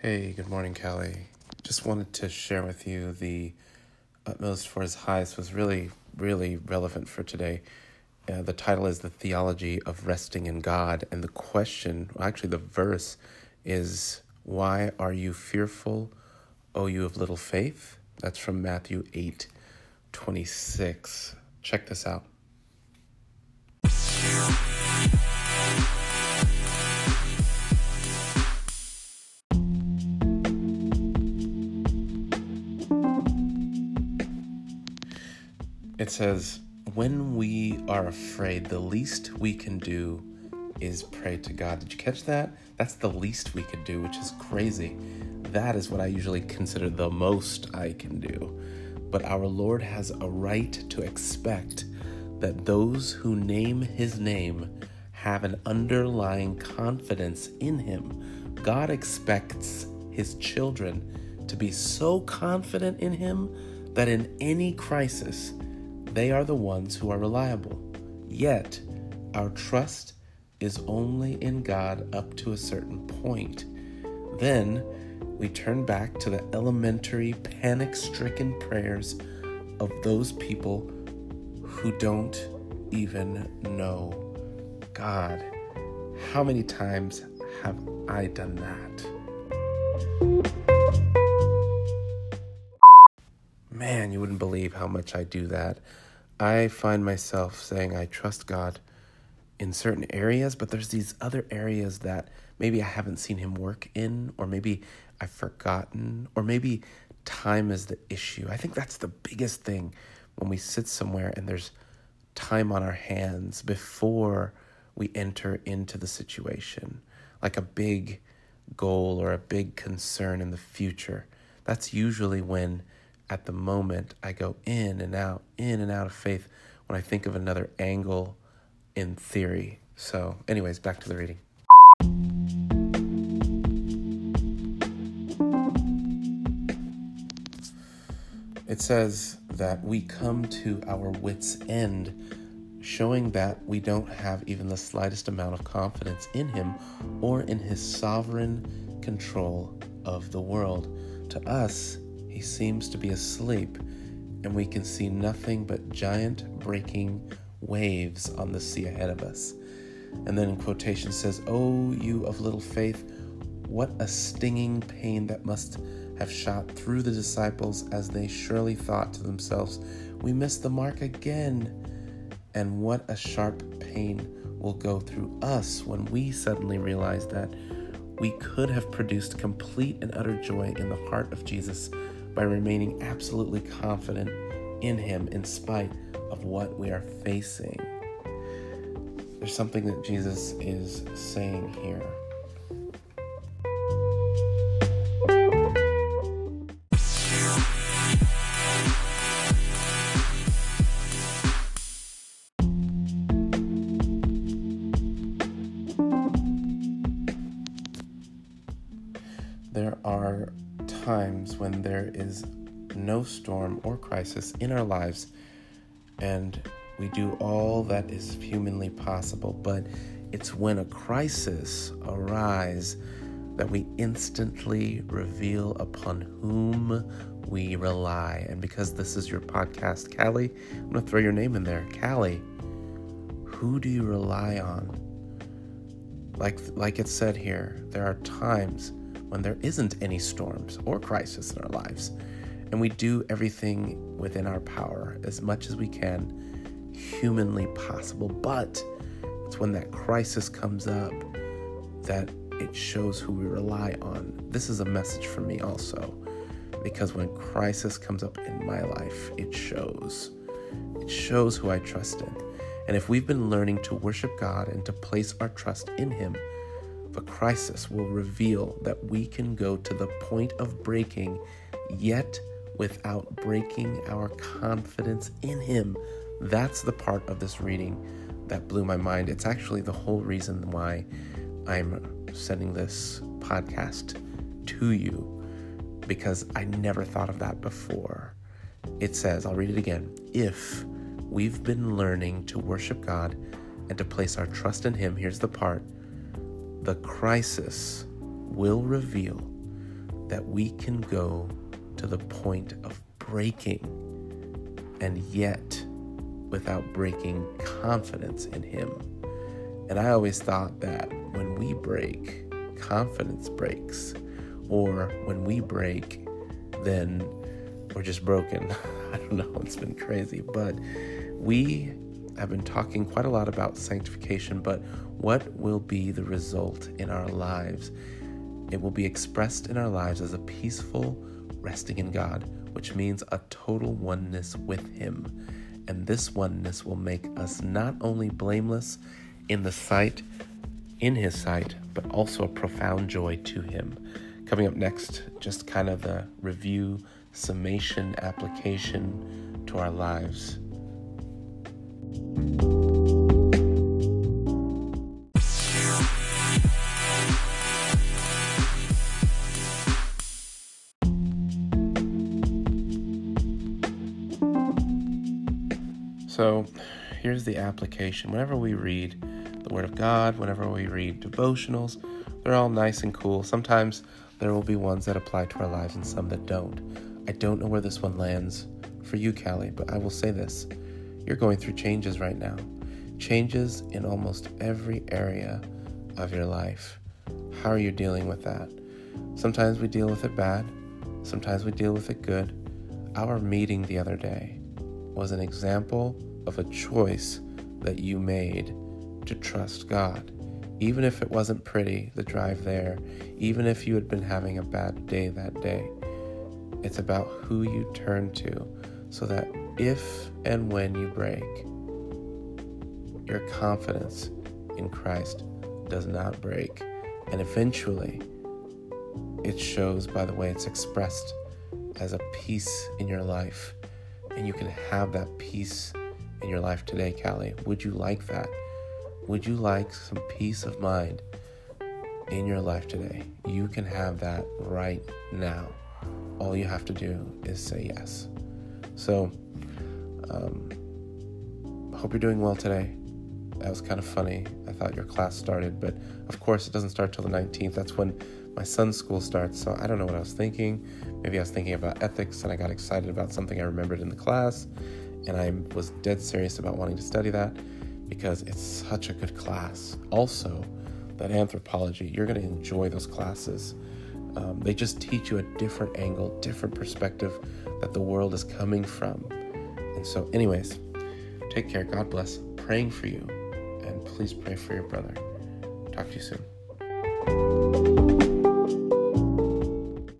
Hey, good morning, Callie. Just wanted to share with you the utmost for his highest was really, really relevant for today. Uh, the title is The Theology of Resting in God, and the question, actually, the verse is, Why are you fearful, O you of little faith? That's from Matthew 8 26. Check this out. It says, When we are afraid, the least we can do is pray to God. Did you catch that? That's the least we could do, which is crazy. That is what I usually consider the most I can do. But our Lord has a right to expect that those who name his name have an underlying confidence in him. God expects his children to be so confident in him that in any crisis, they are the ones who are reliable. Yet, our trust is only in God up to a certain point. Then, we turn back to the elementary, panic stricken prayers of those people who don't even know God. How many times have I done that? Man, you wouldn't believe how much I do that. I find myself saying I trust God in certain areas, but there's these other areas that maybe I haven't seen Him work in, or maybe I've forgotten, or maybe time is the issue. I think that's the biggest thing when we sit somewhere and there's time on our hands before we enter into the situation, like a big goal or a big concern in the future. That's usually when at the moment, I go in and out, in and out of faith when I think of another angle in theory. So, anyways, back to the reading. It says that we come to our wits' end, showing that we don't have even the slightest amount of confidence in Him or in His sovereign control of the world. To us, he seems to be asleep, and we can see nothing but giant breaking waves on the sea ahead of us. And then in quotation says, Oh, you of little faith, what a stinging pain that must have shot through the disciples as they surely thought to themselves, We missed the mark again. And what a sharp pain will go through us when we suddenly realize that we could have produced complete and utter joy in the heart of Jesus by remaining absolutely confident in Him in spite of what we are facing. There's something that Jesus is saying here. There are times when there is no storm or crisis in our lives and we do all that is humanly possible, but it's when a crisis arises that we instantly reveal upon whom we rely. And because this is your podcast, Callie, I'm going to throw your name in there. Callie, who do you rely on? Like, like it said here, there are times when there isn't any storms or crisis in our lives. And we do everything within our power as much as we can, humanly possible. But it's when that crisis comes up that it shows who we rely on. This is a message for me also, because when crisis comes up in my life, it shows. It shows who I trust in. And if we've been learning to worship God and to place our trust in Him, the crisis will reveal that we can go to the point of breaking, yet without breaking our confidence in Him. That's the part of this reading that blew my mind. It's actually the whole reason why I'm sending this podcast to you because I never thought of that before. It says, I'll read it again. If we've been learning to worship God and to place our trust in Him, here's the part the crisis will reveal that we can go to the point of breaking and yet without breaking confidence in Him. And I always thought that when we break, confidence breaks, or when we break, then we're just broken. I don't know, it's been crazy, but we have been talking quite a lot about sanctification, but what will be the result in our lives? It will be expressed in our lives as a peaceful resting in God, which means a total oneness with Him. And this oneness will make us not only blameless in the sight, in His sight, but also a profound joy to Him. Coming up next, just kind of the review, summation, application to our lives. So here's the application. Whenever we read the Word of God, whenever we read devotionals, they're all nice and cool. Sometimes there will be ones that apply to our lives and some that don't. I don't know where this one lands for you, Callie, but I will say this. You're going through changes right now, changes in almost every area of your life. How are you dealing with that? Sometimes we deal with it bad, sometimes we deal with it good. Our meeting the other day was an example of a choice that you made to trust God. Even if it wasn't pretty, the drive there, even if you had been having a bad day that day, it's about who you turn to so that if and when you break, your confidence in Christ does not break. And eventually, it shows by the way it's expressed as a peace in your life. And you can have that peace in your life today, Callie? Would you like that? Would you like some peace of mind in your life today? You can have that right now. All you have to do is say yes. So, um, hope you're doing well today. That was kind of funny. I thought your class started, but of course it doesn't start till the 19th. That's when my son's school starts. So I don't know what I was thinking. Maybe I was thinking about ethics and I got excited about something I remembered in the class and I was dead serious about wanting to study that because it's such a good class. Also, that anthropology, you're going to enjoy those classes. Um, they just teach you a different angle, different perspective that the world is coming from. And so, anyways, take care. God bless. Praying for you. And please pray for your brother. Talk to you soon.